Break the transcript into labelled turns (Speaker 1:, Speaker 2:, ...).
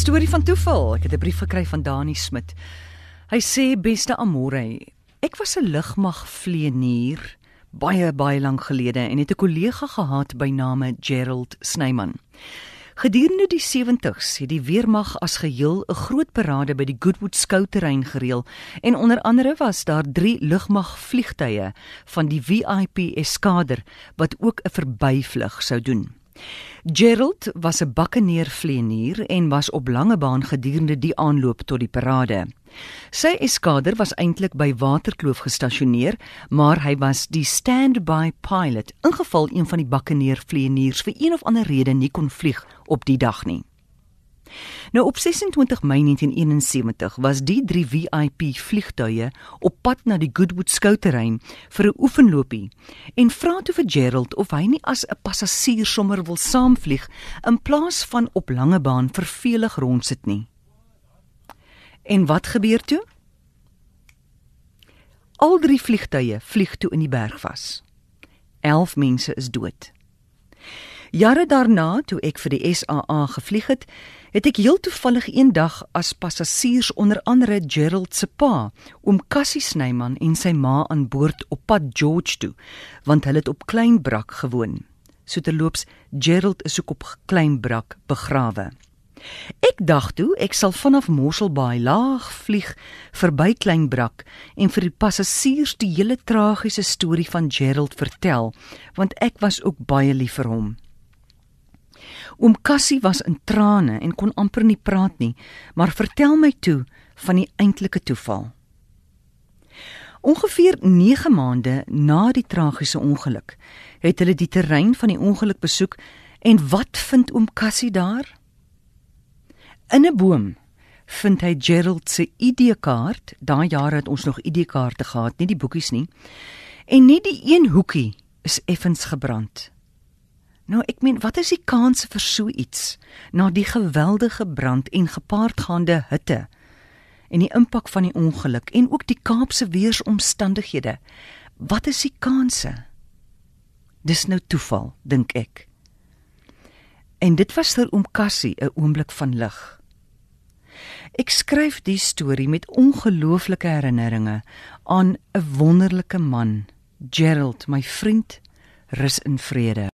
Speaker 1: Storie van toeval. Ek het 'n brief gekry van Dani Smit. Hy sê beste Amore, ek was 'n lugmag vlieënier baie baie lank gelede en het 'n kollega gehad by name Gerald Snyman. Gedurende die 70's het die weermag as geheel 'n groot parade by die Goodwood skouterrein gereël en onder andere was daar 3 lugmag vliegtye van die VIP eskader wat ook 'n verbyvlug sou doen. Gerald was 'n bakkeneer vlieënier en was op lange baan gedurende die aanloop tot die parade. Sy eskader was eintlik by Waterkloof gestasioneer, maar hy was die standby pilot ingeval een van die bakkeneer vlieëniers vir een of ander rede nie kon vlieg op die dag nie. Nou op 26 Mei 1971 was die 3 VIP vliegtuie op pad na die Goodwood skouterrein vir 'n oefenloopie en vra toe vir Gerald of hy nie as 'n passasier sommer wil saamvlieg in plaas van op lange baan vervelig rondsit nie. En wat gebeur toe? Al drie vliegtuie vlieg toe in die berg vas. 11 mense is dood. Jare daarna, toe ek vir die SAA gevlieg het, het ek heel toevallig eendag as passasiers onder andere Gerald se pa, oom Cassie Snyman en sy ma aan boord op pad George toe, want hulle het op Kleinbrak gewoon. So terloops, Gerald is ook op Kleinbrak begrawe. Ek dacht toe ek sal vanaf Mosselbaai laag vlieg verby Kleinbrak en vir die passasiers die hele tragiese storie van Gerald vertel, want ek was ook baie lief vir hom. Oom Cassie was in trane en kon amper nie praat nie, maar vertel my toe van die eintlike toeval. Ongeveer 9 maande na die tragiese ongeluk, het hulle die terrein van die ongeluk besoek en wat vind oom Cassie daar? In 'n boom vind hy Gerald se ID-kaart. Daai jare het ons nog ID-kaarte gehad, nie die boekies nie. En net die een hoekie is effens gebrand. Nou ek meen, wat is die kans vir so iets na die geweldige brand en gepaardgaande hitte en die impak van die ongeluk en ook die Kaapse weeromstandighede? Wat is die kanse? Dis nou toeval, dink ek. En dit was vir oom Cassie 'n oomblik van lig. Ek skryf die storie met ongelooflike herinneringe aan 'n wonderlike man, Gerald, my vriend, rus in vrede.